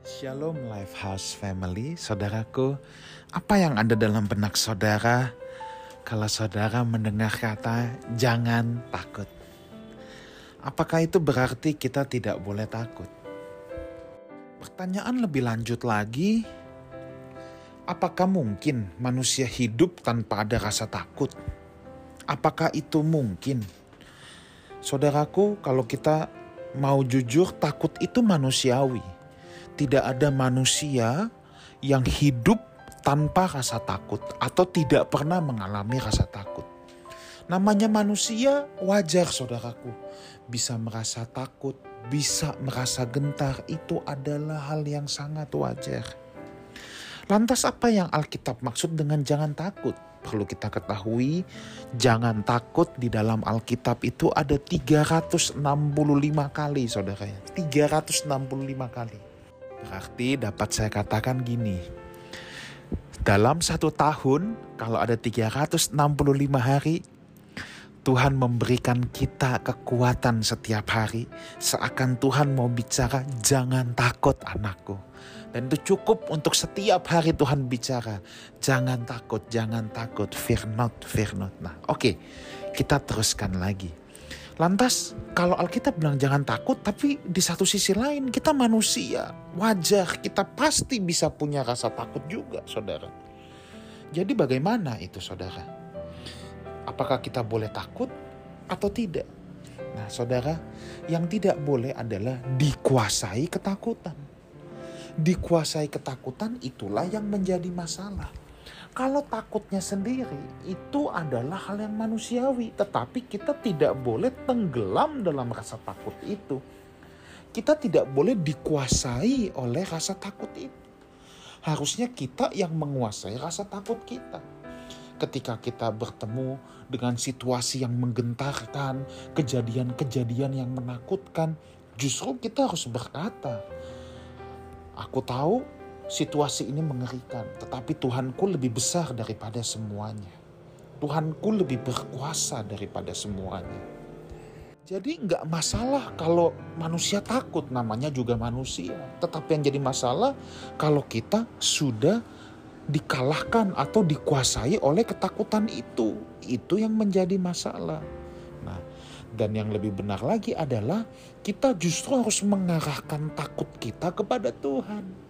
Shalom Lifehouse Family, saudaraku. Apa yang ada dalam benak saudara kalau saudara mendengar kata "jangan takut"? Apakah itu berarti kita tidak boleh takut? Pertanyaan lebih lanjut lagi, apakah mungkin manusia hidup tanpa ada rasa takut? Apakah itu mungkin? Saudaraku, kalau kita mau jujur, takut itu manusiawi. Tidak ada manusia yang hidup tanpa rasa takut atau tidak pernah mengalami rasa takut. Namanya manusia wajar saudaraku. Bisa merasa takut, bisa merasa gentar itu adalah hal yang sangat wajar. Lantas apa yang Alkitab maksud dengan jangan takut? Perlu kita ketahui, jangan takut di dalam Alkitab itu ada 365 kali saudara ya. 365 kali. Berarti dapat saya katakan gini, dalam satu tahun kalau ada 365 hari, Tuhan memberikan kita kekuatan setiap hari. Seakan Tuhan mau bicara, jangan takut anakku. Dan itu cukup untuk setiap hari Tuhan bicara. Jangan takut, jangan takut. Fear not, fear not. Nah oke, okay. kita teruskan lagi. Lantas kalau Alkitab bilang jangan takut, tapi di satu sisi lain kita manusia. Wajar, kita pasti bisa punya rasa takut juga saudara. Jadi bagaimana itu saudara? apakah kita boleh takut atau tidak. Nah, saudara, yang tidak boleh adalah dikuasai ketakutan. Dikuasai ketakutan itulah yang menjadi masalah. Kalau takutnya sendiri itu adalah hal yang manusiawi, tetapi kita tidak boleh tenggelam dalam rasa takut itu. Kita tidak boleh dikuasai oleh rasa takut itu. Harusnya kita yang menguasai rasa takut kita ketika kita bertemu dengan situasi yang menggentarkan, kejadian-kejadian yang menakutkan, justru kita harus berkata, "Aku tahu situasi ini mengerikan, tetapi Tuhanku lebih besar daripada semuanya. Tuhanku lebih berkuasa daripada semuanya." Jadi nggak masalah kalau manusia takut, namanya juga manusia. Tetapi yang jadi masalah kalau kita sudah dikalahkan atau dikuasai oleh ketakutan itu. Itu yang menjadi masalah. Nah, dan yang lebih benar lagi adalah kita justru harus mengarahkan takut kita kepada Tuhan.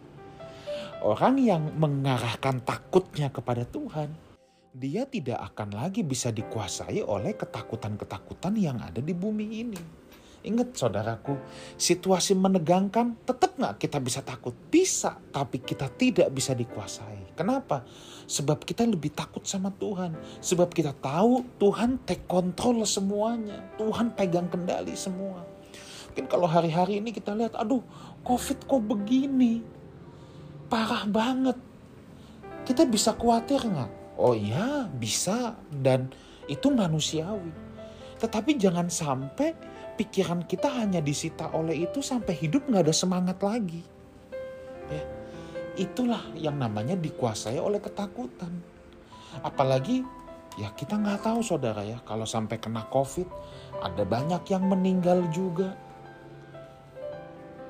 Orang yang mengarahkan takutnya kepada Tuhan, dia tidak akan lagi bisa dikuasai oleh ketakutan-ketakutan yang ada di bumi ini. Ingat saudaraku, situasi menegangkan tetap nggak kita bisa takut? Bisa, tapi kita tidak bisa dikuasai. Kenapa? Sebab kita lebih takut sama Tuhan. Sebab kita tahu Tuhan take control semuanya. Tuhan pegang kendali semua. Mungkin kalau hari-hari ini kita lihat, aduh COVID kok begini? Parah banget. Kita bisa khawatir nggak? Oh iya, bisa. Dan itu manusiawi. Tetapi jangan sampai pikiran kita hanya disita oleh itu sampai hidup nggak ada semangat lagi. Ya, itulah yang namanya dikuasai oleh ketakutan. Apalagi ya kita nggak tahu saudara ya kalau sampai kena covid ada banyak yang meninggal juga.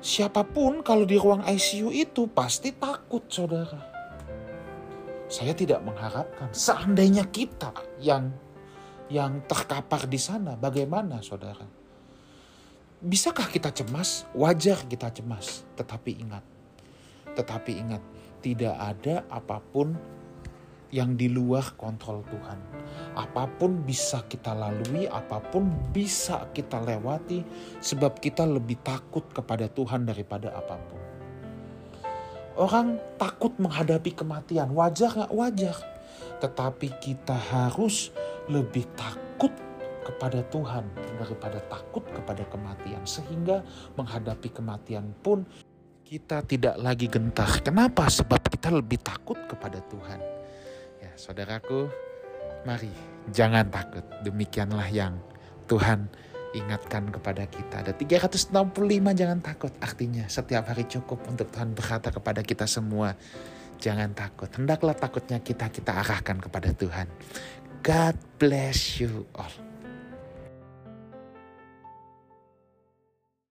Siapa pun kalau di ruang ICU itu pasti takut saudara. Saya tidak mengharapkan seandainya kita yang yang terkapar di sana bagaimana saudara? Bisakah kita cemas? Wajar kita cemas, tetapi ingat, tetapi ingat, tidak ada apa pun yang di luar kontrol Tuhan. Apa pun bisa kita lalui, apa pun bisa kita lewati, sebab kita lebih takut kepada Tuhan daripada apa pun. Orang takut menghadapi kematian, wajar nggak wajar? Tetapi kita harus lebih takut kepada Tuhan daripada takut kepada kematian sehingga menghadapi kematian pun kita tidak lagi gentar. Kenapa? Sebab kita lebih takut kepada Tuhan. Ya, saudaraku, mari jangan takut. Demikianlah yang Tuhan ingatkan kepada kita. Ada 365 jangan takut. Artinya setiap hari cukup untuk Tuhan berkata kepada kita semua. Jangan takut. Hendaklah takutnya kita kita arahkan kepada Tuhan. God bless you all.